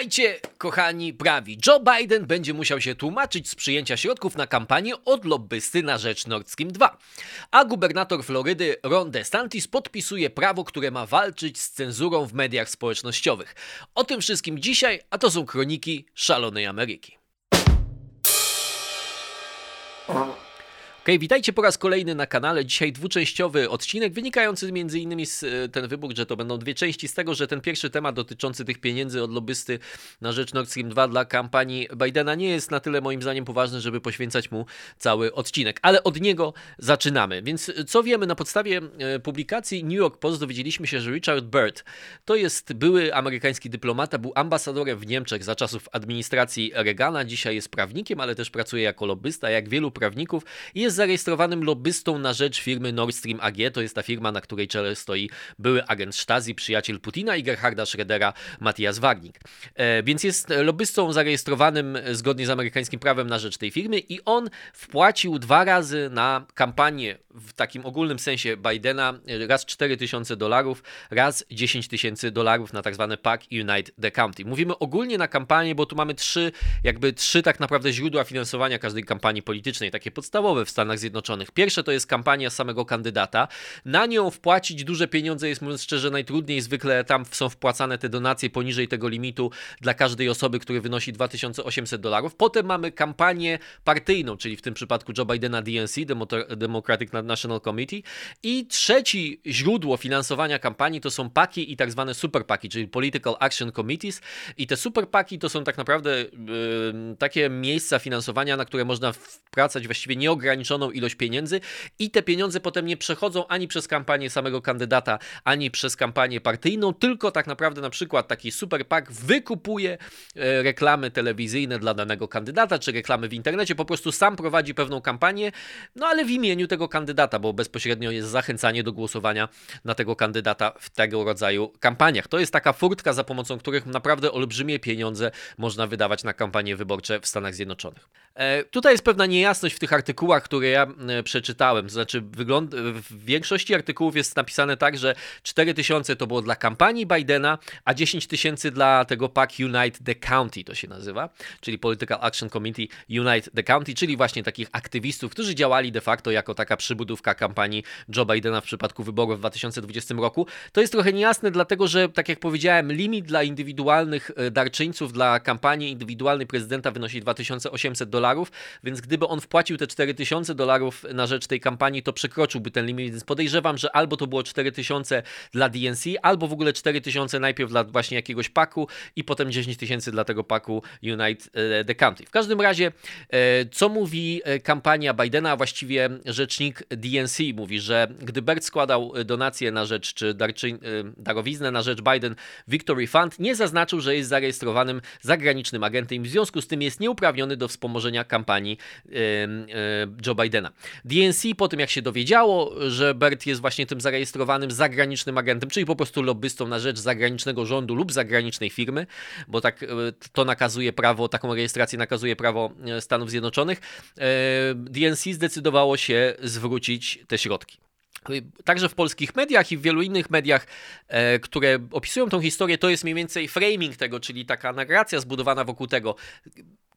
Witajcie, kochani prawi. Joe Biden będzie musiał się tłumaczyć z przyjęcia środków na kampanię od lobbysty na rzecz Nord Stream 2. A gubernator Florydy Ron DeSantis podpisuje prawo, które ma walczyć z cenzurą w mediach społecznościowych. O tym wszystkim dzisiaj, a to są kroniki szalonej Ameryki. Okay, witajcie po raz kolejny na kanale. Dzisiaj dwuczęściowy odcinek, wynikający m.in. z e, ten wybór, że to będą dwie części, z tego, że ten pierwszy temat dotyczący tych pieniędzy od lobbysty na rzecz Nord Stream 2 dla kampanii Bidena nie jest na tyle moim zdaniem poważny, żeby poświęcać mu cały odcinek. Ale od niego zaczynamy. Więc e, co wiemy na podstawie e, publikacji New York Post dowiedzieliśmy się, że Richard Byrd to jest były amerykański dyplomata, był ambasadorem w Niemczech za czasów administracji Reagana, dzisiaj jest prawnikiem, ale też pracuje jako lobbysta, jak wielu prawników i jest zarejestrowanym lobbystą na rzecz firmy Nord Stream AG. To jest ta firma, na której czele stoi były agent Stasi, przyjaciel Putina i Gerharda Schrödera, Matthias Wagnik. E, więc jest lobbystą zarejestrowanym zgodnie z amerykańskim prawem na rzecz tej firmy i on wpłacił dwa razy na kampanię w takim ogólnym sensie Bidena raz 4 tysiące dolarów, raz 10 tysięcy dolarów na tak zwane PAC Unite the County. Mówimy ogólnie na kampanię, bo tu mamy trzy, jakby trzy tak naprawdę źródła finansowania każdej kampanii politycznej, takie podstawowe w Stanach Zjednoczonych. Pierwsze to jest kampania samego kandydata. Na nią wpłacić duże pieniądze jest mówiąc szczerze najtrudniej. Zwykle tam są wpłacane te donacje poniżej tego limitu dla każdej osoby, który wynosi 2800 dolarów. Potem mamy kampanię partyjną, czyli w tym przypadku Joe Bidena DNC, Democratic National Committee. I trzeci źródło finansowania kampanii to są paki i tak zwane super paki, czyli Political Action Committees. I te super paki to są tak naprawdę yy, takie miejsca finansowania, na które można wpłacać właściwie nieograniczoną nieograniczoną ilość pieniędzy i te pieniądze potem nie przechodzą ani przez kampanię samego kandydata, ani przez kampanię partyjną, tylko tak naprawdę na przykład taki super PAK wykupuje e, reklamy telewizyjne dla danego kandydata, czy reklamy w internecie, po prostu sam prowadzi pewną kampanię, no ale w imieniu tego kandydata, bo bezpośrednio jest zachęcanie do głosowania na tego kandydata w tego rodzaju kampaniach. To jest taka furtka, za pomocą których naprawdę olbrzymie pieniądze można wydawać na kampanie wyborcze w Stanach Zjednoczonych. E, tutaj jest pewna niejasność w tych artykułach, które ja e, przeczytałem. To znaczy, wygląd... w większości artykułów jest napisane tak, że 4000 to było dla kampanii Bidena, a 10 tysięcy dla tego PAC Unite the County to się nazywa, czyli Political Action Committee Unite the County, czyli właśnie takich aktywistów, którzy działali de facto jako taka przybudówka kampanii Joe Bidena w przypadku wyborów w 2020 roku. To jest trochę niejasne, dlatego że, tak jak powiedziałem, limit dla indywidualnych e, darczyńców dla kampanii indywidualnej prezydenta wynosi 2800 dolarów, więc gdyby on wpłacił te 4000 dolarów na rzecz tej kampanii, to przekroczyłby ten limit, więc podejrzewam, że albo to było 4000 dla DNC, albo w ogóle 4000 najpierw dla właśnie jakiegoś paku i potem 10 tysięcy dla tego paku Unite e, the Country. W każdym razie, e, co mówi e, kampania Bidena, a właściwie rzecznik DNC mówi, że gdy Bert składał donacje na rzecz, czy darczy, darowiznę na rzecz Biden Victory Fund, nie zaznaczył, że jest zarejestrowanym zagranicznym agentem i w związku z tym jest nieuprawniony do wspomożenia kampanii Joe Bidena. DNC po tym jak się dowiedziało, że Bert jest właśnie tym zarejestrowanym zagranicznym agentem, czyli po prostu lobbystą na rzecz zagranicznego rządu lub zagranicznej firmy, bo tak e, to nakazuje prawo, taką rejestrację nakazuje prawo e, Stanów Zjednoczonych, e, DNC zdecydowało się zwrócić te środki. Także w polskich mediach i w wielu innych mediach, które opisują tą historię, to jest mniej więcej framing tego, czyli taka narracja zbudowana wokół tego.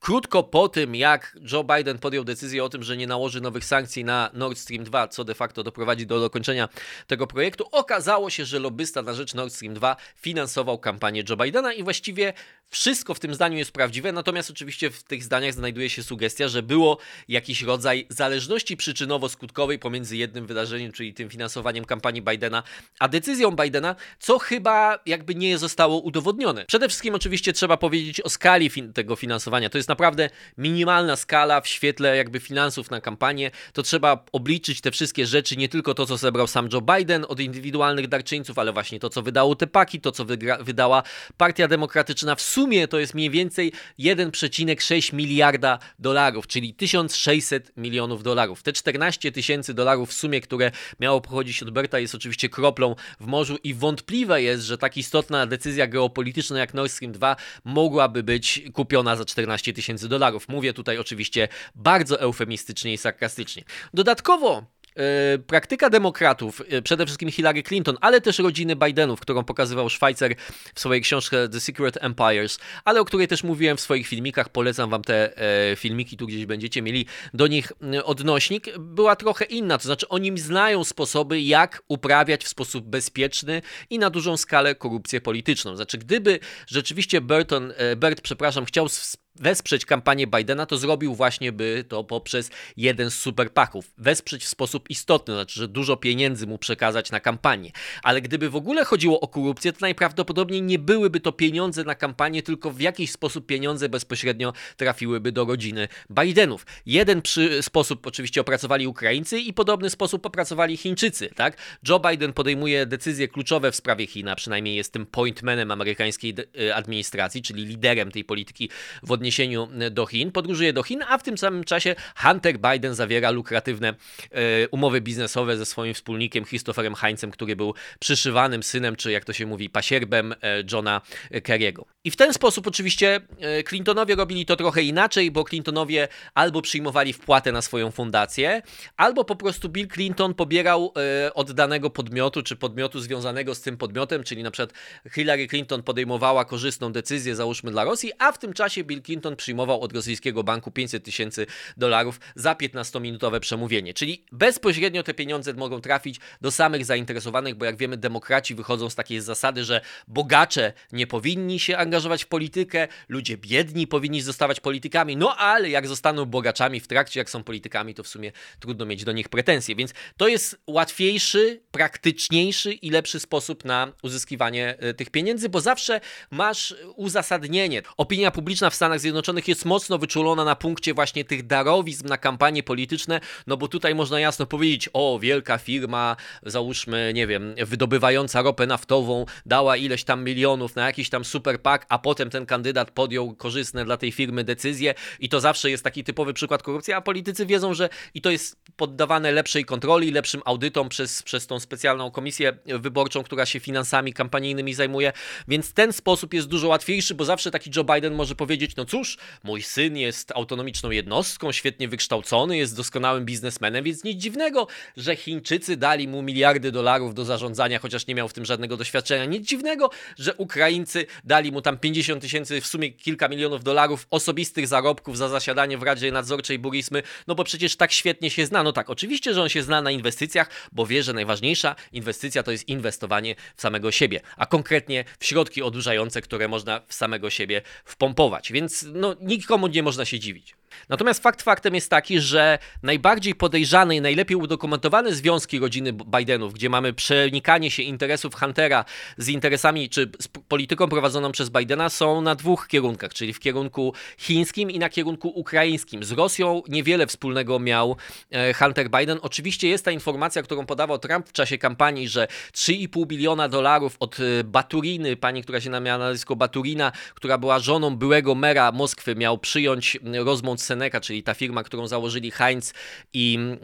Krótko po tym, jak Joe Biden podjął decyzję o tym, że nie nałoży nowych sankcji na Nord Stream 2, co de facto doprowadzi do dokończenia tego projektu, okazało się, że lobbysta na rzecz Nord Stream 2 finansował kampanię Joe Bidena i właściwie wszystko w tym zdaniu jest prawdziwe, natomiast oczywiście w tych zdaniach znajduje się sugestia, że było jakiś rodzaj zależności przyczynowo-skutkowej pomiędzy jednym wydarzeniem, czyli tym finansowaniem kampanii Bidena, a decyzją Bidena, co chyba jakby nie zostało udowodnione. Przede wszystkim oczywiście trzeba powiedzieć o skali fin tego finansowania. To jest naprawdę minimalna skala w świetle jakby finansów na kampanię. To trzeba obliczyć te wszystkie rzeczy, nie tylko to, co zebrał sam Joe Biden od indywidualnych darczyńców, ale właśnie to, co wydało te paki, to, co wydała Partia Demokratyczna w sumie to jest mniej więcej 1,6 miliarda dolarów, czyli 1600 milionów dolarów. Te 14 tysięcy dolarów w sumie, które miało pochodzić od Berta, jest oczywiście kroplą w morzu i wątpliwe jest, że tak istotna decyzja geopolityczna jak Nord Stream 2 mogłaby być kupiona za 14 tysięcy dolarów. Mówię tutaj oczywiście bardzo eufemistycznie i sarkastycznie. Dodatkowo e, praktyka demokratów, e, przede wszystkim Hillary Clinton, ale też rodziny Bidenów, którą pokazywał Schweitzer w swojej książce The Secret Empires, ale o której też mówiłem w swoich filmikach, polecam wam te e, filmiki, tu gdzieś będziecie mieli do nich odnośnik, była trochę inna, to znaczy oni znają sposoby, jak uprawiać w sposób bezpieczny i na dużą skalę korupcję polityczną. Znaczy, gdyby rzeczywiście Burton, Bert, przepraszam, chciał wesprzeć kampanię Bidena, to zrobił właśnie by to poprzez jeden z superpaków. Wesprzeć w sposób istotny, znaczy, że dużo pieniędzy mu przekazać na kampanię. Ale gdyby w ogóle chodziło o korupcję, to najprawdopodobniej nie byłyby to pieniądze na kampanię, tylko w jakiś sposób pieniądze bezpośrednio trafiłyby do rodziny Bidenów. Jeden przy, sposób oczywiście opracowali Ukraińcy i podobny sposób opracowali Chińczycy. Tak? Joe Biden podejmuje decyzje kluczowe w sprawie Chin, przynajmniej jest tym pointmanem amerykańskiej y, administracji, czyli liderem tej polityki w odniesieniu do Chin, podróżuje do Chin, a w tym samym czasie Hunter Biden zawiera lukratywne e, umowy biznesowe ze swoim wspólnikiem Christopherem Heinzem, który był przyszywanym synem, czy jak to się mówi, pasierbem e, Johna Kerry'ego. I w ten sposób oczywiście e, Clintonowie robili to trochę inaczej, bo Clintonowie albo przyjmowali wpłatę na swoją fundację, albo po prostu Bill Clinton pobierał od danego podmiotu, czy podmiotu związanego z tym podmiotem, czyli na przykład Hillary Clinton podejmowała korzystną decyzję, załóżmy dla Rosji, a w tym czasie Bill Clinton przyjmował od rosyjskiego banku 500 tysięcy dolarów za 15-minutowe przemówienie. Czyli bezpośrednio te pieniądze mogą trafić do samych zainteresowanych, bo jak wiemy, demokraci wychodzą z takiej zasady, że bogacze nie powinni się angażować w politykę, ludzie biedni powinni zostawać politykami, no ale jak zostaną bogaczami w trakcie, jak są politykami, to w sumie trudno mieć do nich pretensje. Więc to jest łatwiejszy, praktyczniejszy i lepszy sposób na uzyskiwanie e, tych pieniędzy, bo zawsze masz uzasadnienie. Opinia publiczna w Stanach Zjednoczonych jest mocno wyczulona na punkcie właśnie tych darowizm na kampanie polityczne, no bo tutaj można jasno powiedzieć, o, wielka firma, załóżmy, nie wiem, wydobywająca ropę naftową, dała ileś tam milionów na jakiś tam super PAK, a potem ten kandydat podjął korzystne dla tej firmy decyzje i to zawsze jest taki typowy przykład korupcji, a politycy wiedzą, że i to jest poddawane lepszej kontroli, lepszym audytom przez, przez tą specjalną komisję wyborczą, która się finansami kampanijnymi zajmuje, więc ten sposób jest dużo łatwiejszy, bo zawsze taki Joe Biden może powiedzieć, no cóż, mój syn jest autonomiczną jednostką, świetnie wykształcony, jest doskonałym biznesmenem, więc nic dziwnego, że Chińczycy dali mu miliardy dolarów do zarządzania, chociaż nie miał w tym żadnego doświadczenia. Nic dziwnego, że Ukraińcy dali mu tam 50 tysięcy, w sumie kilka milionów dolarów osobistych zarobków za zasiadanie w Radzie Nadzorczej Burismy, no bo przecież tak świetnie się zna. No tak, oczywiście, że on się zna na inwestycjach, bo wie, że najważniejsza inwestycja to jest inwestowanie w samego siebie, a konkretnie w środki odurzające, które można w samego siebie wpompować. Więc no, nikomu nie można się dziwić. Natomiast fakt faktem jest taki, że najbardziej podejrzane i najlepiej udokumentowane związki rodziny Bidenów, gdzie mamy przenikanie się interesów Huntera z interesami czy z polityką prowadzoną przez Bidena, są na dwóch kierunkach, czyli w kierunku chińskim i na kierunku ukraińskim. Z Rosją niewiele wspólnego miał e, Hunter Biden. Oczywiście jest ta informacja, którą podawał Trump w czasie kampanii, że 3,5 biliona dolarów od e, Baturiny, pani, która się miała na nazwisko Baturina, która była żoną byłego mera Moskwy, miał przyjąć rozmont Seneca, czyli ta firma, którą założyli Heinz i, mm,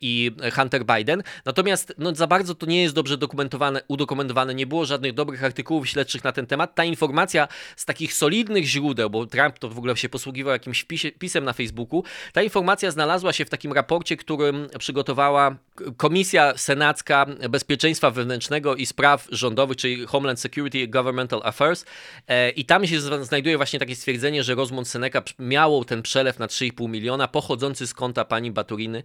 i Hunter Biden. Natomiast no, za bardzo to nie jest dobrze dokumentowane, udokumentowane, nie było żadnych dobrych artykułów śledczych na ten temat. Ta informacja z takich solidnych źródeł, bo Trump to w ogóle się posługiwał jakimś pisie, pisem na Facebooku, ta informacja znalazła się w takim raporcie, którym przygotowała Komisja Senacka Bezpieczeństwa Wewnętrznego i Spraw Rządowych, czyli Homeland Security Governmental Affairs e, i tam się znajduje właśnie takie stwierdzenie, że Rozmont Seneca miał ten przelew przelew na 3,5 miliona pochodzący z konta pani Baturiny,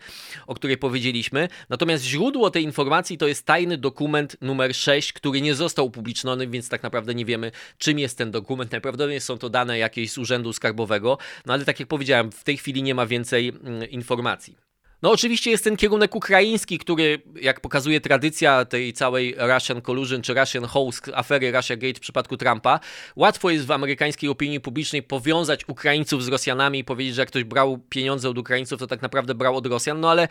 o której powiedzieliśmy. Natomiast źródło tej informacji to jest tajny dokument numer 6, który nie został upubliczniony, więc tak naprawdę nie wiemy, czym jest ten dokument. Najprawdopodobniej są to dane jakieś z Urzędu Skarbowego, no ale tak jak powiedziałem, w tej chwili nie ma więcej mm, informacji. No oczywiście jest ten kierunek ukraiński, który, jak pokazuje tradycja tej całej Russian Collusion czy Russian Host, afery Russia Gate w przypadku Trumpa, łatwo jest w amerykańskiej opinii publicznej powiązać Ukraińców z Rosjanami i powiedzieć, że jak ktoś brał pieniądze od Ukraińców, to tak naprawdę brał od Rosjan, no ale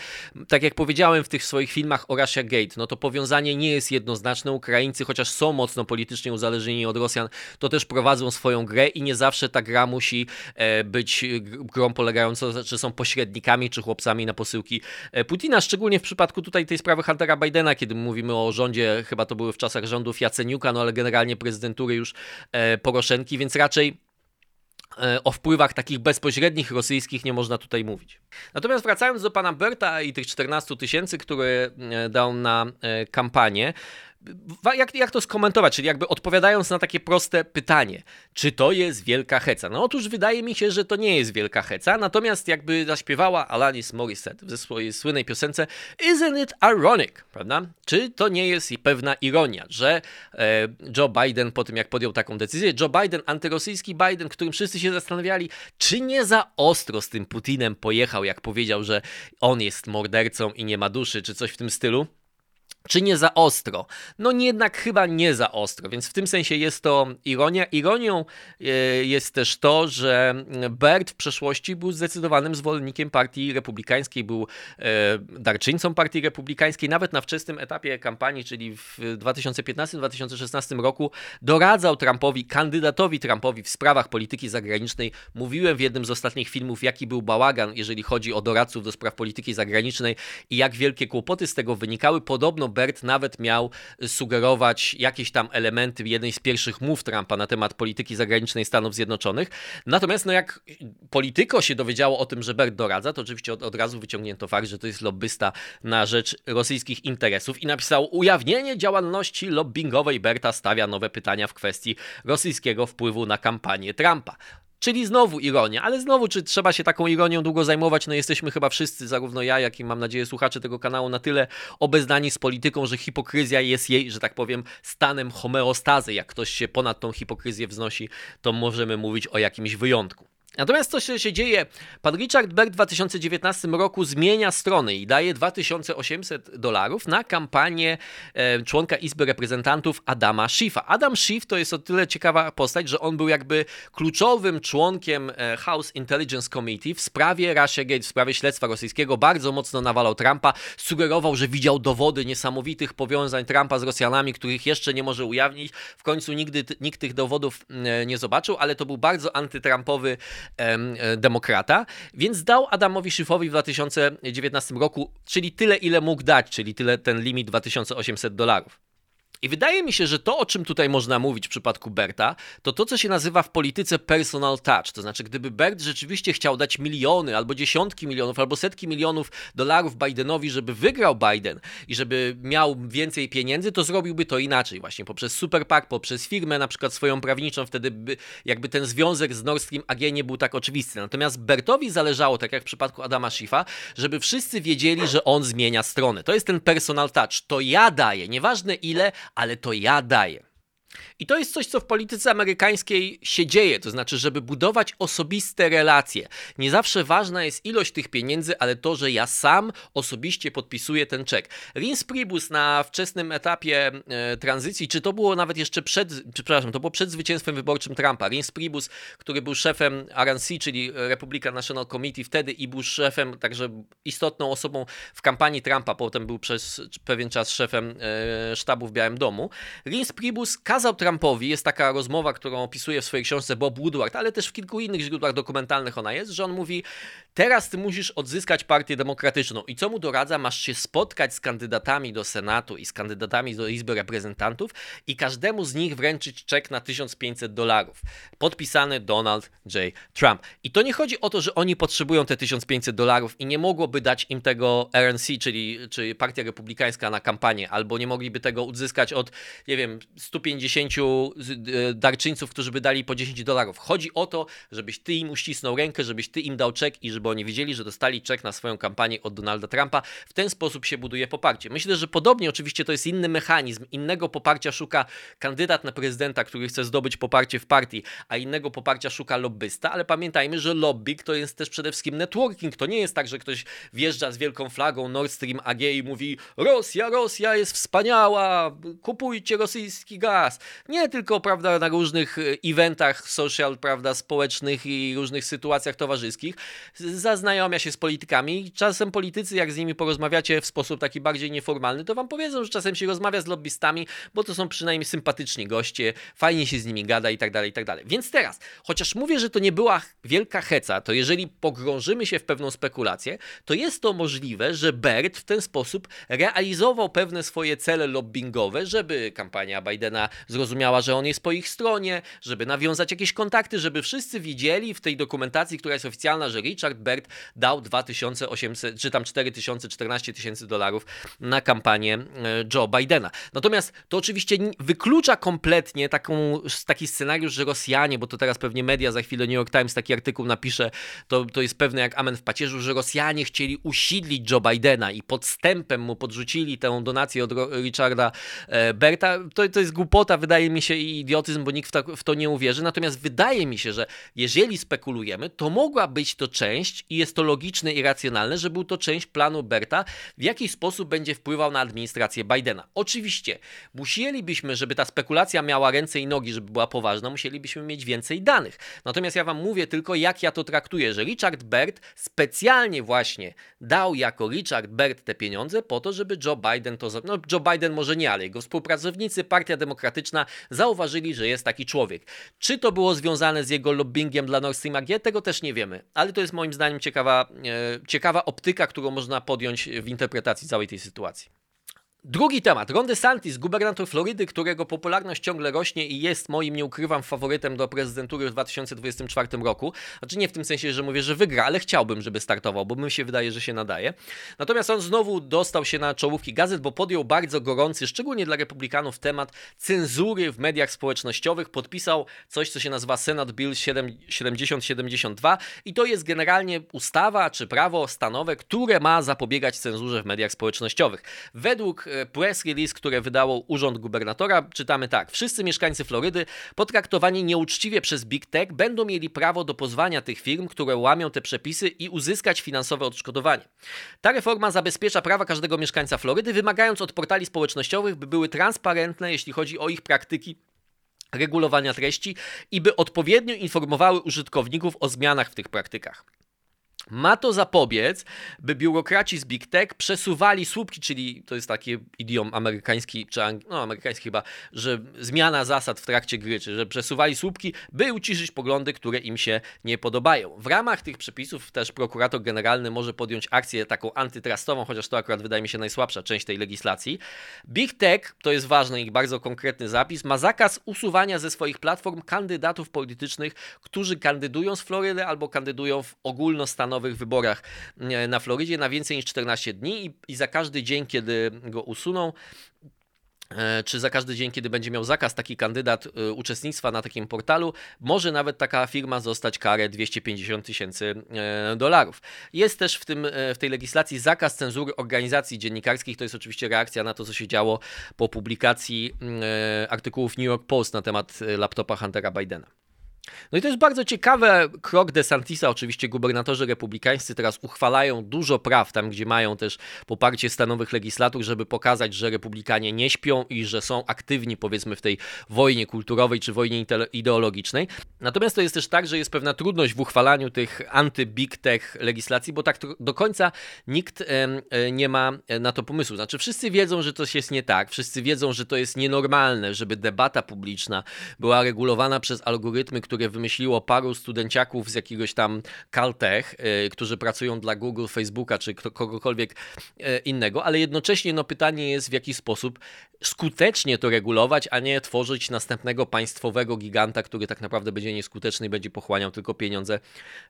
tak jak powiedziałem w tych swoich filmach o Russia Gate, no to powiązanie nie jest jednoznaczne. Ukraińcy, chociaż są mocno politycznie uzależnieni od Rosjan, to też prowadzą swoją grę i nie zawsze ta gra musi e, być grą polegającą, że są pośrednikami czy chłopcami na posyłce e, Putina, szczególnie w przypadku tutaj tej sprawy Huntera Bidena, kiedy mówimy o rządzie, chyba to były w czasach rządów Jaceniuka, no ale generalnie prezydentury już e, Poroszenki, więc raczej E, o wpływach takich bezpośrednich rosyjskich nie można tutaj mówić. Natomiast wracając do pana Berta i tych 14 tysięcy, które dał na kampanię, jak, jak to skomentować? Czyli jakby odpowiadając na takie proste pytanie, czy to jest wielka heca? No otóż wydaje mi się, że to nie jest wielka heca, natomiast jakby zaśpiewała Alanis Morissette ze swojej słynnej piosence Isn't it ironic, prawda? Czy to nie jest pewna ironia, że e, Joe Biden po tym jak podjął taką decyzję, Joe Biden, antyrosyjski Biden, którym wszyscy się zastanawiali, czy nie za ostro z tym Putinem pojechał, jak powiedział, że on jest mordercą i nie ma duszy, czy coś w tym stylu? Czy nie za ostro? No jednak chyba nie za ostro, więc w tym sensie jest to ironia. Ironią e, jest też to, że Bert w przeszłości był zdecydowanym zwolennikiem partii republikańskiej, był e, darczyńcą partii republikańskiej, nawet na wczesnym etapie kampanii, czyli w 2015-2016 roku doradzał Trumpowi, kandydatowi Trumpowi w sprawach polityki zagranicznej. Mówiłem w jednym z ostatnich filmów, jaki był bałagan, jeżeli chodzi o doradców do spraw polityki zagranicznej i jak wielkie kłopoty z tego wynikały. Podobno Bert nawet miał sugerować jakieś tam elementy jednej z pierwszych mów Trumpa na temat polityki zagranicznej Stanów Zjednoczonych. Natomiast no jak polityko się dowiedziało o tym, że Bert doradza, to oczywiście od, od razu wyciągnięto fakt, że to jest lobbysta na rzecz rosyjskich interesów i napisał ujawnienie działalności lobbyingowej Berta stawia nowe pytania w kwestii rosyjskiego wpływu na kampanię Trumpa. Czyli znowu ironia, ale znowu, czy trzeba się taką ironią długo zajmować? No jesteśmy chyba wszyscy, zarówno ja, jak i mam nadzieję słuchacze tego kanału, na tyle obeznani z polityką, że hipokryzja jest jej, że tak powiem, stanem homeostazy. Jak ktoś się ponad tą hipokryzję wznosi, to możemy mówić o jakimś wyjątku. Natomiast co się dzieje? Pan Richard Berg w 2019 roku zmienia strony i daje 2800 dolarów na kampanię członka Izby Reprezentantów Adama Schiffa. Adam Schiff to jest o tyle ciekawa postać, że on był jakby kluczowym członkiem e, House Intelligence Committee w sprawie Russia Gate, w sprawie śledztwa rosyjskiego. Bardzo mocno nawalał Trumpa, sugerował, że widział dowody niesamowitych powiązań Trumpa z Rosjanami, których jeszcze nie może ujawnić. W końcu nigdy nikt tych dowodów e, nie zobaczył, ale to był bardzo antytrumpowy demokrata, więc dał Adamowi Szyfowi w 2019 roku, czyli tyle, ile mógł dać, czyli tyle ten limit 2800 dolarów. I wydaje mi się, że to, o czym tutaj można mówić w przypadku Berta, to to, co się nazywa w polityce personal touch. To znaczy, gdyby Bert rzeczywiście chciał dać miliony, albo dziesiątki milionów, albo setki milionów dolarów Bidenowi, żeby wygrał Biden i żeby miał więcej pieniędzy, to zrobiłby to inaczej, właśnie poprzez Super PAC, poprzez firmę na przykład swoją prawniczą, wtedy by jakby ten związek z Nord Stream AG nie był tak oczywisty. Natomiast Bertowi zależało, tak jak w przypadku Adama Schiffa, żeby wszyscy wiedzieli, że on zmienia stronę. To jest ten personal touch. To ja daję, nieważne ile, ale to ja daję. I to jest coś, co w polityce amerykańskiej się dzieje, to znaczy, żeby budować osobiste relacje. Nie zawsze ważna jest ilość tych pieniędzy, ale to, że ja sam osobiście podpisuję ten czek. Rins Pribus na wczesnym etapie e, tranzycji, czy to było nawet jeszcze przed, przepraszam, to było przed zwycięstwem wyborczym Trumpa. Rins Pribus, który był szefem RNC, czyli Republican National Committee wtedy i był szefem, także istotną osobą w kampanii Trumpa, potem był przez pewien czas szefem e, sztabu w Białym Domu. Rins Pribus kazał Trumpowi, jest taka rozmowa, którą opisuje w swojej książce Bob Woodward, ale też w kilku innych źródłach dokumentalnych ona jest, że on mówi, teraz ty musisz odzyskać partię demokratyczną. I co mu doradza? Masz się spotkać z kandydatami do Senatu i z kandydatami do Izby Reprezentantów i każdemu z nich wręczyć czek na 1500 dolarów. Podpisany Donald J. Trump. I to nie chodzi o to, że oni potrzebują te 1500 dolarów i nie mogłoby dać im tego RNC, czyli, czyli Partia Republikańska na kampanię, albo nie mogliby tego uzyskać od, nie wiem, 150 E, darczyńców, którzy by dali po 10 dolarów. Chodzi o to, żebyś ty im uścisnął rękę, żebyś ty im dał czek i żeby oni wiedzieli, że dostali czek na swoją kampanię od Donalda Trumpa. W ten sposób się buduje poparcie. Myślę, że podobnie oczywiście to jest inny mechanizm. Innego poparcia szuka kandydat na prezydenta, który chce zdobyć poparcie w partii, a innego poparcia szuka lobbysta, ale pamiętajmy, że lobbying to jest też przede wszystkim networking. To nie jest tak, że ktoś wjeżdża z wielką flagą Nord Stream AG i mówi Rosja, Rosja jest wspaniała, kupujcie rosyjski gaz. Nie tylko, prawda, na różnych e, eventach social, prawda, społecznych i różnych sytuacjach towarzyskich. Zaznajomia się z politykami. Czasem politycy, jak z nimi porozmawiacie w sposób taki bardziej nieformalny, to wam powiedzą, że czasem się rozmawia z lobbystami, bo to są przynajmniej sympatyczni goście, fajnie się z nimi gada i tak dalej, i tak dalej. Więc teraz, chociaż mówię, że to nie była wielka heca, to jeżeli pogrążymy się w pewną spekulację, to jest to możliwe, że Bert w ten sposób realizował pewne swoje cele lobbyingowe, żeby kampania Bidena zrozumiała, że on jest po ich stronie, żeby nawiązać jakieś kontakty, żeby wszyscy widzieli w tej dokumentacji, która jest oficjalna, że Richard Bert dał 2800, czy tam 4000, 14 tysięcy dolarów na kampanię e, Joe Bidena. Natomiast to oczywiście wyklucza kompletnie taką, taki scenariusz, że Rosjanie, bo to teraz pewnie media, za chwilę New York Times taki artykuł napisze, to, to jest pewne jak amen w pacierzu, że Rosjanie chcieli usidlić Joe Bidena i podstępem mu podrzucili tę donację od Richarda e, Berta. To, to jest głupota, wydaje mi się, i idiotyzm, bo nikt w to, w to nie uwierzy. Natomiast wydaje mi się, że jeżeli spekulujemy, to mogła być to część i jest to logiczne i racjonalne, że był to część planu Berta, w jaki sposób będzie wpływał na administrację Bidena. Oczywiście, musielibyśmy, żeby ta spekulacja miała ręce i nogi, żeby była poważna, musielibyśmy mieć więcej danych. Natomiast ja wam mówię tylko, jak ja to traktuję, że Richard Bert specjalnie właśnie dał jako Richard Bert te pieniądze po to, żeby Joe Biden to. No, Joe Biden może nie, ale jego współpracownicy, Partia Demokratyczna zauważyli, że jest taki człowiek. Czy to było związane z jego lobbyingiem dla Nord Stream AG? Tego też nie wiemy, ale to jest moim zdaniem ciekawa, e, ciekawa optyka, którą można podjąć w interpretacji całej tej sytuacji. Drugi temat. Ron DeSantis, gubernator Florydy, którego popularność ciągle rośnie i jest moim, nie ukrywam, faworytem do prezydentury w 2024 roku. Znaczy nie w tym sensie, że mówię, że wygra, ale chciałbym, żeby startował, bo mi się wydaje, że się nadaje. Natomiast on znowu dostał się na czołówki gazet, bo podjął bardzo gorący, szczególnie dla republikanów, temat cenzury w mediach społecznościowych. Podpisał coś, co się nazywa Senate Bill 7072 i to jest generalnie ustawa czy prawo stanowe, które ma zapobiegać cenzurze w mediach społecznościowych. Według E, press release, które wydało Urząd Gubernatora, czytamy tak. Wszyscy mieszkańcy Florydy potraktowani nieuczciwie przez Big Tech będą mieli prawo do pozwania tych firm, które łamią te przepisy i uzyskać finansowe odszkodowanie. Ta reforma zabezpiecza prawa każdego mieszkańca Florydy, wymagając od portali społecznościowych, by były transparentne, jeśli chodzi o ich praktyki regulowania treści i by odpowiednio informowały użytkowników o zmianach w tych praktykach. Ma to zapobiec, by biurokraci z Big Tech przesuwali słupki, czyli to jest taki idiom amerykański, czy no, amerykański chyba, że zmiana zasad w trakcie gry, czy że przesuwali słupki, by uciszyć poglądy, które im się nie podobają. W ramach tych przepisów też prokurator generalny może podjąć akcję taką antytrustową, chociaż to akurat wydaje mi się najsłabsza część tej legislacji. Big Tech, to jest ważny i bardzo konkretny zapis, ma zakaz usuwania ze swoich platform kandydatów politycznych, którzy kandydują z Florydy albo kandydują w ogólnostanowych nowych wyborach e, na Florydzie na więcej niż 14 dni i, i za każdy dzień, kiedy go usuną, e, czy za każdy dzień, kiedy będzie miał zakaz taki kandydat e, uczestnictwa na takim portalu, może nawet taka firma zostać karę 250 tysięcy dolarów. Jest też w, tym, w tej legislacji zakaz cenzury organizacji dziennikarskich. To jest oczywiście reakcja na to, co się działo po publikacji artykułów New York Post na temat laptopa Huntera Bidena. No i to jest bardzo ciekawy krok DeSantisa. Oczywiście gubernatorzy republikańscy teraz uchwalają dużo praw tam, gdzie mają też poparcie stanowych legislatur, żeby pokazać, że republikanie nie śpią i że są aktywni powiedzmy w tej wojnie kulturowej czy wojnie ideologicznej. Natomiast to jest też tak, że jest pewna trudność w uchwalaniu tych anty-big tech legislacji, bo tak do końca nikt e, nie ma na to pomysłu. Znaczy wszyscy wiedzą, że coś jest nie tak, wszyscy wiedzą, że to jest nienormalne, żeby debata publiczna była regulowana przez algorytmy, które które wymyśliło paru studenciaków z jakiegoś tam Caltech, y, którzy pracują dla Google, Facebooka czy kogokolwiek y, innego, ale jednocześnie no, pytanie jest w jaki sposób skutecznie to regulować, a nie tworzyć następnego państwowego giganta, który tak naprawdę będzie nieskuteczny i będzie pochłaniał tylko pieniądze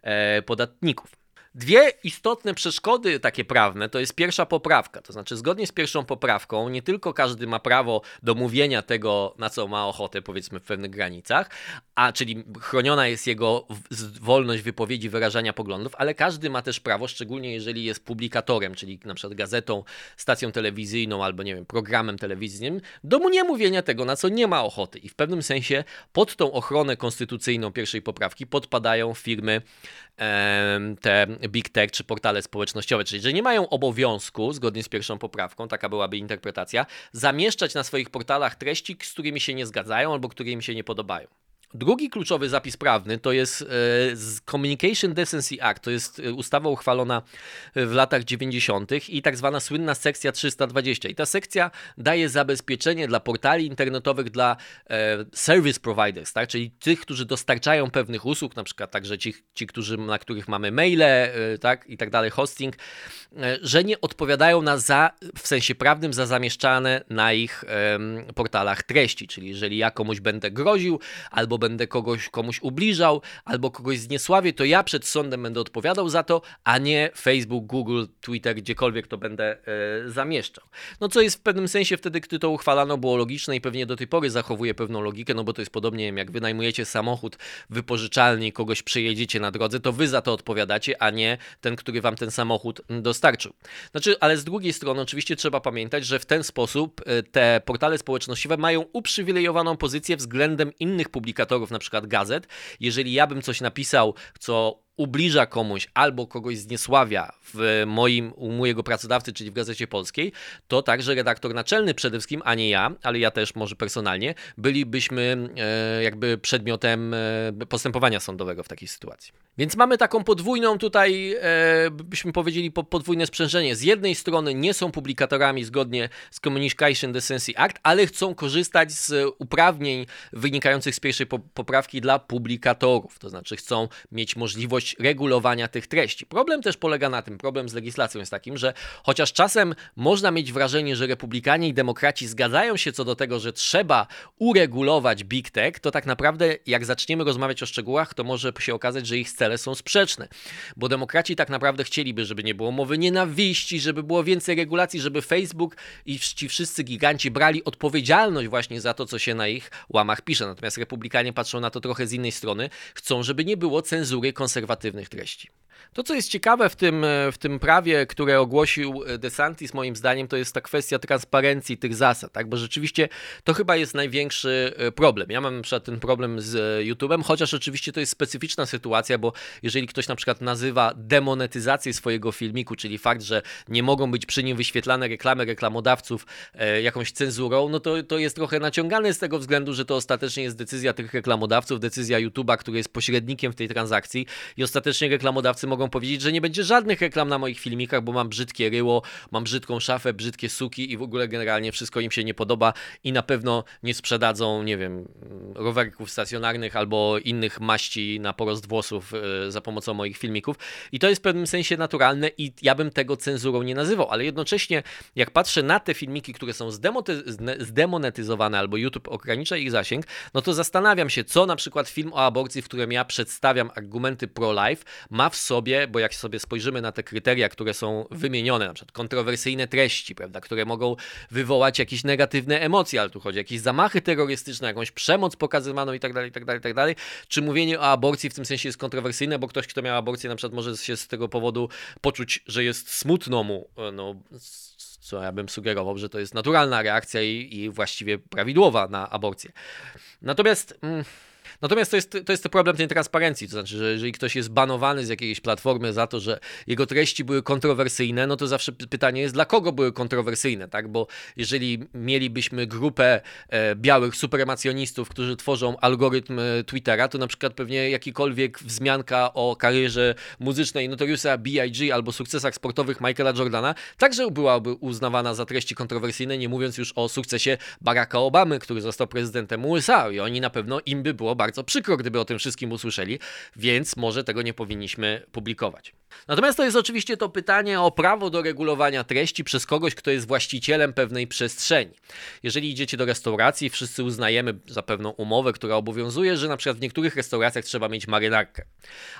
e, podatników. Dwie istotne przeszkody takie prawne to jest pierwsza poprawka. To znaczy, zgodnie z pierwszą poprawką, nie tylko każdy ma prawo do mówienia tego, na co ma ochotę, powiedzmy w pewnych granicach, a czyli chroniona jest jego wolność wypowiedzi, wyrażania poglądów, ale każdy ma też prawo, szczególnie jeżeli jest publikatorem, czyli na przykład gazetą, stacją telewizyjną albo nie wiem, programem telewizyjnym, do mu nie mówienia tego, na co nie ma ochoty. I w pewnym sensie pod tą ochronę konstytucyjną pierwszej poprawki podpadają firmy te big tech czy portale społecznościowe, czyli że nie mają obowiązku, zgodnie z pierwszą poprawką, taka byłaby interpretacja, zamieszczać na swoich portalach treści, z którymi się nie zgadzają albo które im się nie podobają. Drugi kluczowy zapis prawny to jest e, Communication Decency Act, to jest e, ustawa uchwalona w latach 90. i tak zwana słynna sekcja 320. I ta sekcja daje zabezpieczenie dla portali internetowych, dla e, service providers, tak? czyli tych, którzy dostarczają pewnych usług, na przykład także ci, ci którzy, na których mamy maile tak? i tak dalej, hosting, że nie odpowiadają na za, w sensie prawnym za zamieszczane na ich portalach treści, czyli jeżeli ja komuś będę groził albo będę kogoś, komuś ubliżał, albo kogoś zniesławię, to ja przed sądem będę odpowiadał za to, a nie Facebook, Google, Twitter, gdziekolwiek to będę e, zamieszczał. No co jest w pewnym sensie wtedy, gdy to uchwalano, było logiczne i pewnie do tej pory zachowuje pewną logikę, no bo to jest podobnie jak wynajmujecie samochód wypożyczalny i kogoś przejedziecie na drodze, to wy za to odpowiadacie, a nie ten, który wam ten samochód dostarczył. Znaczy, ale z drugiej strony oczywiście trzeba pamiętać, że w ten sposób e, te portale społecznościowe mają uprzywilejowaną pozycję względem innych publikatorów, na przykład gazet. Jeżeli ja bym coś napisał, co ubliża komuś albo kogoś zniesławia w moim, u mojego pracodawcy, czyli w Gazecie Polskiej, to także redaktor naczelny przede wszystkim, a nie ja, ale ja też może personalnie, bylibyśmy e, jakby przedmiotem e, postępowania sądowego w takiej sytuacji. Więc mamy taką podwójną tutaj, e, byśmy powiedzieli, podwójne sprzężenie. Z jednej strony nie są publikatorami zgodnie z Communication Decency Act, ale chcą korzystać z uprawnień wynikających z pierwszej poprawki dla publikatorów, to znaczy chcą mieć możliwość możliwość regulowania tych treści. Problem też polega na tym, problem z legislacją jest takim, że chociaż czasem można mieć wrażenie, że republikanie i demokraci zgadzają się co do tego, że trzeba uregulować big tech, to tak naprawdę jak zaczniemy rozmawiać o szczegółach, to może się okazać, że ich cele są sprzeczne. Bo demokraci tak naprawdę chcieliby, żeby nie było mowy nienawiści, żeby było więcej regulacji, żeby Facebook i ci wszyscy giganci brali odpowiedzialność właśnie za to, co się na ich łamach pisze. Natomiast republikanie patrzą na to trochę z innej strony, chcą, żeby nie było cenzury konserwatywnej negatywnych treści. To, co jest ciekawe w tym, e, w tym prawie, które ogłosił e, DeSantis, moim zdaniem, to jest ta kwestia transparencji tych zasad, tak? bo rzeczywiście to chyba jest największy e, problem. Ja mam na przykład ten problem z YouTube'em, chociaż oczywiście to jest specyficzna sytuacja, bo jeżeli ktoś na przykład nazywa demonetyzację swojego filmiku, czyli fakt, że nie mogą być przy nim wyświetlane reklamy reklamodawców jakąś cenzurą, no to, to jest trochę naciągane z tego względu, że to ostatecznie jest decyzja tych reklamodawców, decyzja YouTube'a, który jest pośrednikiem w tej transakcji i ostatecznie reklamodawcy mogą powiedzieć, że nie będzie żadnych reklam na moich filmikach, bo mam brzydkie ryło, mam brzydką szafę, brzydkie suki i w ogóle generalnie wszystko im się nie podoba i na pewno nie sprzedadzą, nie wiem, rowerków stacjonarnych albo innych maści na porost włosów e, za pomocą moich filmików. I to jest w pewnym sensie naturalne i ja bym tego cenzurą nie nazywał, ale jednocześnie jak patrzę na te filmiki, które są zdemonetyzowane albo YouTube ogranicza ich zasięg, no to zastanawiam się, co na przykład film o aborcji, w którym ja przedstawiam argumenty pro-life, ma w sobie bo jak sobie spojrzymy na te kryteria, które są wymienione, na przykład kontrowersyjne treści, prawda, które mogą wywołać jakieś negatywne emocje, ale tu chodzi o jakieś zamachy terrorystyczne, jakąś przemoc pokazywaną i tak dalej, i tak dalej, i tak dalej. Czy mówienie o aborcji w tym sensie jest kontrowersyjne, bo ktoś, kto miał aborcję, na przykład może się z tego powodu poczuć, że jest smutno mu, no, co ja bym sugerował, że to jest naturalna reakcja i, i właściwie prawidłowa na aborcję. Natomiast. Mm, Natomiast to jest, to jest problem tej transparencji, to znaczy, że jeżeli ktoś jest banowany z jakiejś platformy za to, że jego treści były kontrowersyjne, no to zawsze pytanie jest, dla kogo były kontrowersyjne, tak? Bo jeżeli mielibyśmy grupę e, białych supremacjonistów, którzy tworzą algorytm e, Twittera, to na przykład pewnie jakikolwiek wzmianka o karierze muzycznej Notoriusa B.I.G. albo sukcesach sportowych Michaela Jordana także byłaby uznawana za treści kontrowersyjne, nie mówiąc już o sukcesie Baracka Obamy, który został prezydentem USA i oni na pewno im by było bardzo bardzo przykro, gdyby o tym wszystkim usłyszeli, więc może tego nie powinniśmy publikować. Natomiast to jest oczywiście to pytanie o prawo do regulowania treści przez kogoś, kto jest właścicielem pewnej przestrzeni. Jeżeli idziecie do restauracji, wszyscy uznajemy za pewną umowę, która obowiązuje, że na przykład w niektórych restauracjach trzeba mieć marynarkę.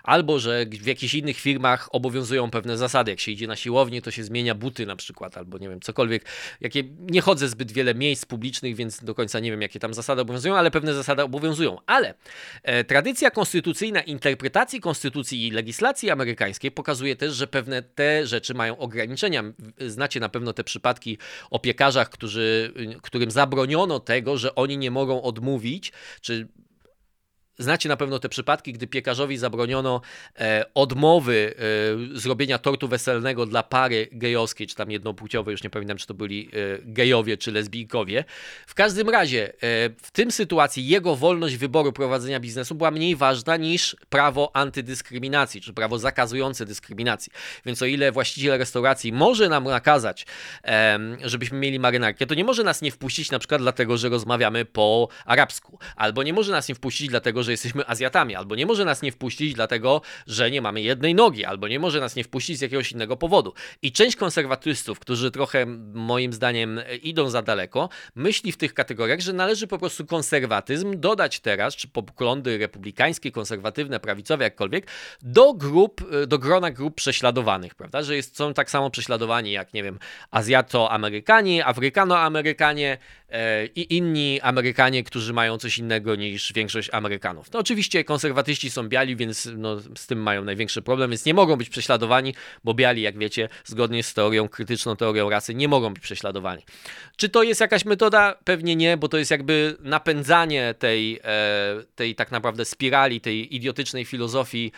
Albo że w jakichś innych firmach obowiązują pewne zasady. Jak się idzie na siłownię, to się zmienia buty na przykład, albo nie wiem, cokolwiek. Jakie nie chodzę zbyt wiele miejsc publicznych, więc do końca nie wiem, jakie tam zasady obowiązują, ale pewne zasady obowiązują. Ale e, tradycja konstytucyjna interpretacji konstytucji i legislacji amerykańskiej pokazuje też, że pewne te rzeczy mają ograniczenia. Znacie na pewno te przypadki o piekarzach, którzy, którym zabroniono tego, że oni nie mogą odmówić, czy Znacie na pewno te przypadki, gdy piekarzowi zabroniono e, odmowy e, zrobienia tortu weselnego dla pary gejowskiej, czy tam jednopłciowej, już nie pamiętam, czy to byli e, gejowie, czy lesbijkowie. W każdym razie, e, w tym sytuacji jego wolność wyboru prowadzenia biznesu była mniej ważna niż prawo antydyskryminacji, czy prawo zakazujące dyskryminacji. Więc o ile właściciel restauracji może nam nakazać, żebyśmy mieli marynarkę, to nie może nas nie wpuścić na przykład dlatego, że rozmawiamy po arabsku, albo nie może nas nie wpuścić dlatego, że jesteśmy Azjatami, albo nie może nas nie wpuścić dlatego, że nie mamy jednej nogi, albo nie może nas nie wpuścić z jakiegoś innego powodu. I część konserwatystów, którzy trochę moim zdaniem idą za daleko, myśli w tych kategoriach, że należy po prostu konserwatyzm dodać teraz, czy poglądy republikańskie, konserwatywne, prawicowe, jakkolwiek, do grup, do grona grup prześladowanych, prawda? Że jest, są tak samo prześladowani jak, nie wiem, Azjato-Amerykanie, Afrykano-Amerykanie, E, i inni Amerykanie, którzy mają coś innego niż większość Amerykanów. No oczywiście konserwatyści są biali, więc no, z tym mają największy problem, więc nie mogą być prześladowani, bo biali, jak wiecie, zgodnie z teorią, krytyczną teorią rasy, nie mogą być prześladowani. Czy to jest jakaś metoda? Pewnie nie, bo to jest jakby napędzanie tej, e, tej tak naprawdę spirali, tej idiotycznej filozofii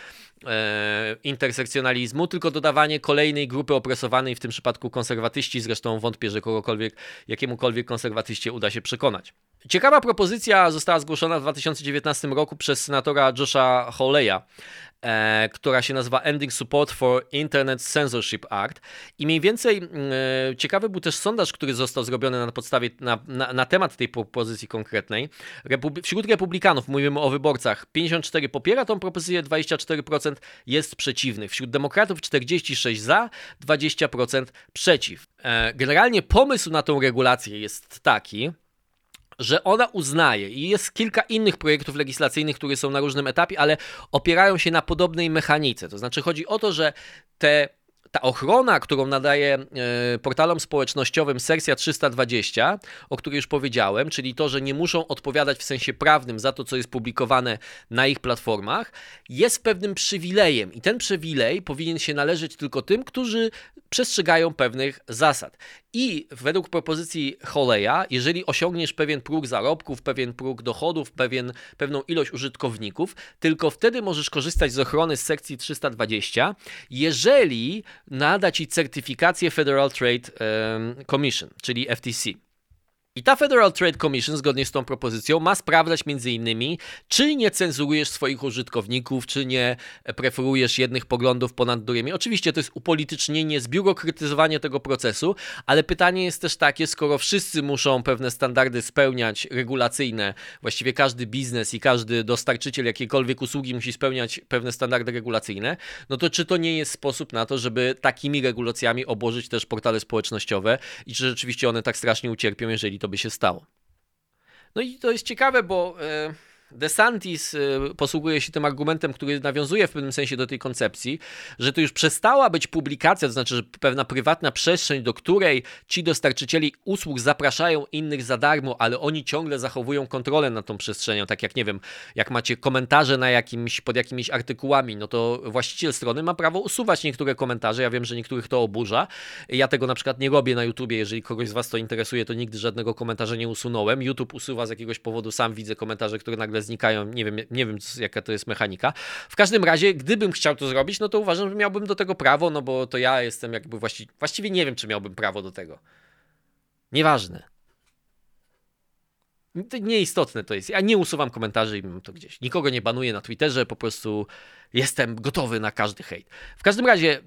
e, intersekcjonalizmu, tylko dodawanie kolejnej grupy opresowanej, w tym przypadku konserwatyści, zresztą wątpię, że kogokolwiek, jakiemukolwiek konserwatyście uda się przekonać. Ciekawa propozycja została zgłoszona w 2019 roku przez senatora Josha Hawleya, e, która się nazywa Ending Support for Internet Censorship Act. I mniej więcej e, ciekawy był też sondaż, który został zrobiony na podstawie, na, na, na temat tej propozycji konkretnej. Wśród republikanów, mówimy o wyborcach, 54 popiera tą propozycję, 24% jest przeciwnych. Wśród demokratów 46 za, 20% przeciw. E, generalnie pomysł na tą regulację jest taki, że ona uznaje i jest kilka innych projektów legislacyjnych, które są na różnym etapie, ale opierają się na podobnej mechanice. To znaczy chodzi o to, że te ta ochrona, którą nadaje e, portalom społecznościowym Sersja 320, o której już powiedziałem, czyli to, że nie muszą odpowiadać w sensie prawnym za to, co jest publikowane na ich platformach, jest pewnym przywilejem i ten przywilej powinien się należeć tylko tym, którzy przestrzegają pewnych zasad. I według propozycji Holeya, jeżeli osiągniesz pewien próg zarobków, pewien próg dochodów, pewien, pewną ilość użytkowników, tylko wtedy możesz korzystać z ochrony z sekcji 320, jeżeli nada ci certyfikację Federal Trade Commission, czyli FTC. I ta Federal Trade Commission, zgodnie z tą propozycją, ma sprawdzać innymi, czy nie cenzurujesz swoich użytkowników, czy nie preferujesz jednych poglądów ponad drugimi. Oczywiście to jest upolitycznienie, zbiurokratyzowanie tego procesu, ale pytanie jest też takie, skoro wszyscy muszą pewne standardy spełniać regulacyjne, właściwie każdy biznes i każdy dostarczyciel jakiejkolwiek usługi musi spełniać pewne standardy regulacyjne, no to czy to nie jest sposób na to, żeby takimi regulacjami obłożyć też portale społecznościowe i czy rzeczywiście one tak strasznie ucierpią, jeżeli to by się stało. No i to jest ciekawe, bo. Yy DeSantis y, posługuje się tym argumentem, który nawiązuje w pewnym sensie do tej koncepcji, że to już przestała być publikacja, to znaczy, że pewna prywatna przestrzeń, do której ci dostarczycieli usług zapraszają innych za darmo, ale oni ciągle zachowują kontrolę nad tą przestrzenią. Tak jak nie wiem, jak macie komentarze na jakimś, pod jakimiś artykułami, no to właściciel strony ma prawo usuwać niektóre komentarze. Ja wiem, że niektórych to oburza. Ja tego na przykład nie robię na YouTubie. Jeżeli kogoś z Was to interesuje, to nigdy żadnego komentarza nie usunąłem. YouTube usuwa z jakiegoś powodu, sam widzę komentarze, które nagle znikają. Nie wiem, nie wiem jaka to jest mechanika. W każdym razie, gdybym chciał to zrobić, no to uważam, że miałbym do tego prawo, no bo to ja jestem jakby właściwie, właściwie nie wiem, czy miałbym prawo do tego. Nieważne. To nieistotne to jest. Ja nie usuwam komentarzy i mam to gdzieś. Nikogo nie banuję na Twitterze, po prostu jestem gotowy na każdy hejt. W każdym razie e,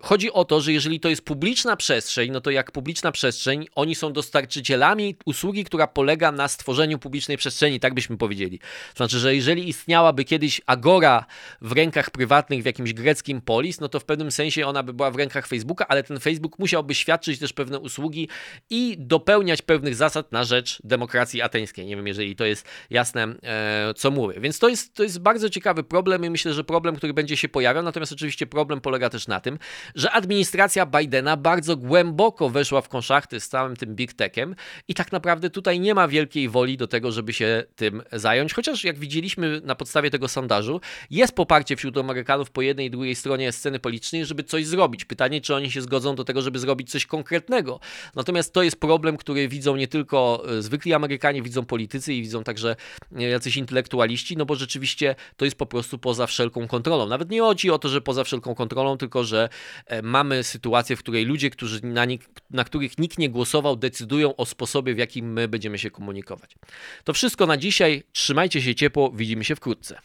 chodzi o to, że jeżeli to jest publiczna przestrzeń, no to jak publiczna przestrzeń, oni są dostarczycielami usługi, która polega na stworzeniu publicznej przestrzeni, tak byśmy powiedzieli. To znaczy, że jeżeli istniałaby kiedyś agora w rękach prywatnych w jakimś greckim polis, no to w pewnym sensie ona by była w rękach Facebooka, ale ten Facebook musiałby świadczyć też pewne usługi i dopełniać pewnych zasad na rzecz demokracji ateńskiej. Nie wiem, jeżeli to jest jasne, e, co mówię. Więc to jest, to jest bardzo ciekawy problem i myślę, że problem, który będzie się pojawiał, natomiast oczywiście problem polega też na tym, że administracja Bidena bardzo głęboko weszła w konszachty z całym tym big techem i tak naprawdę tutaj nie ma wielkiej woli do tego, żeby się tym zająć, chociaż jak widzieliśmy na podstawie tego sondażu, jest poparcie wśród Amerykanów po jednej i drugiej stronie sceny politycznej, żeby coś zrobić. Pytanie, czy oni się zgodzą do tego, żeby zrobić coś konkretnego. Natomiast to jest problem, który widzą nie tylko e, zwykli Amerykanie, widzą politycy i widzą także e, jacyś intelektualiści, no bo rzeczywiście to jest po prostu poza wszelką kontrolą. Nawet nie chodzi o to, że poza wszelką kontrolą, tylko że e, mamy sytuację, w której ludzie, którzy na, nie, na których nikt nie głosował, decydują o sposobie, w jakim my będziemy się komunikować. To wszystko na dzisiaj. Trzymajcie się ciepło, widzimy się wkrótce.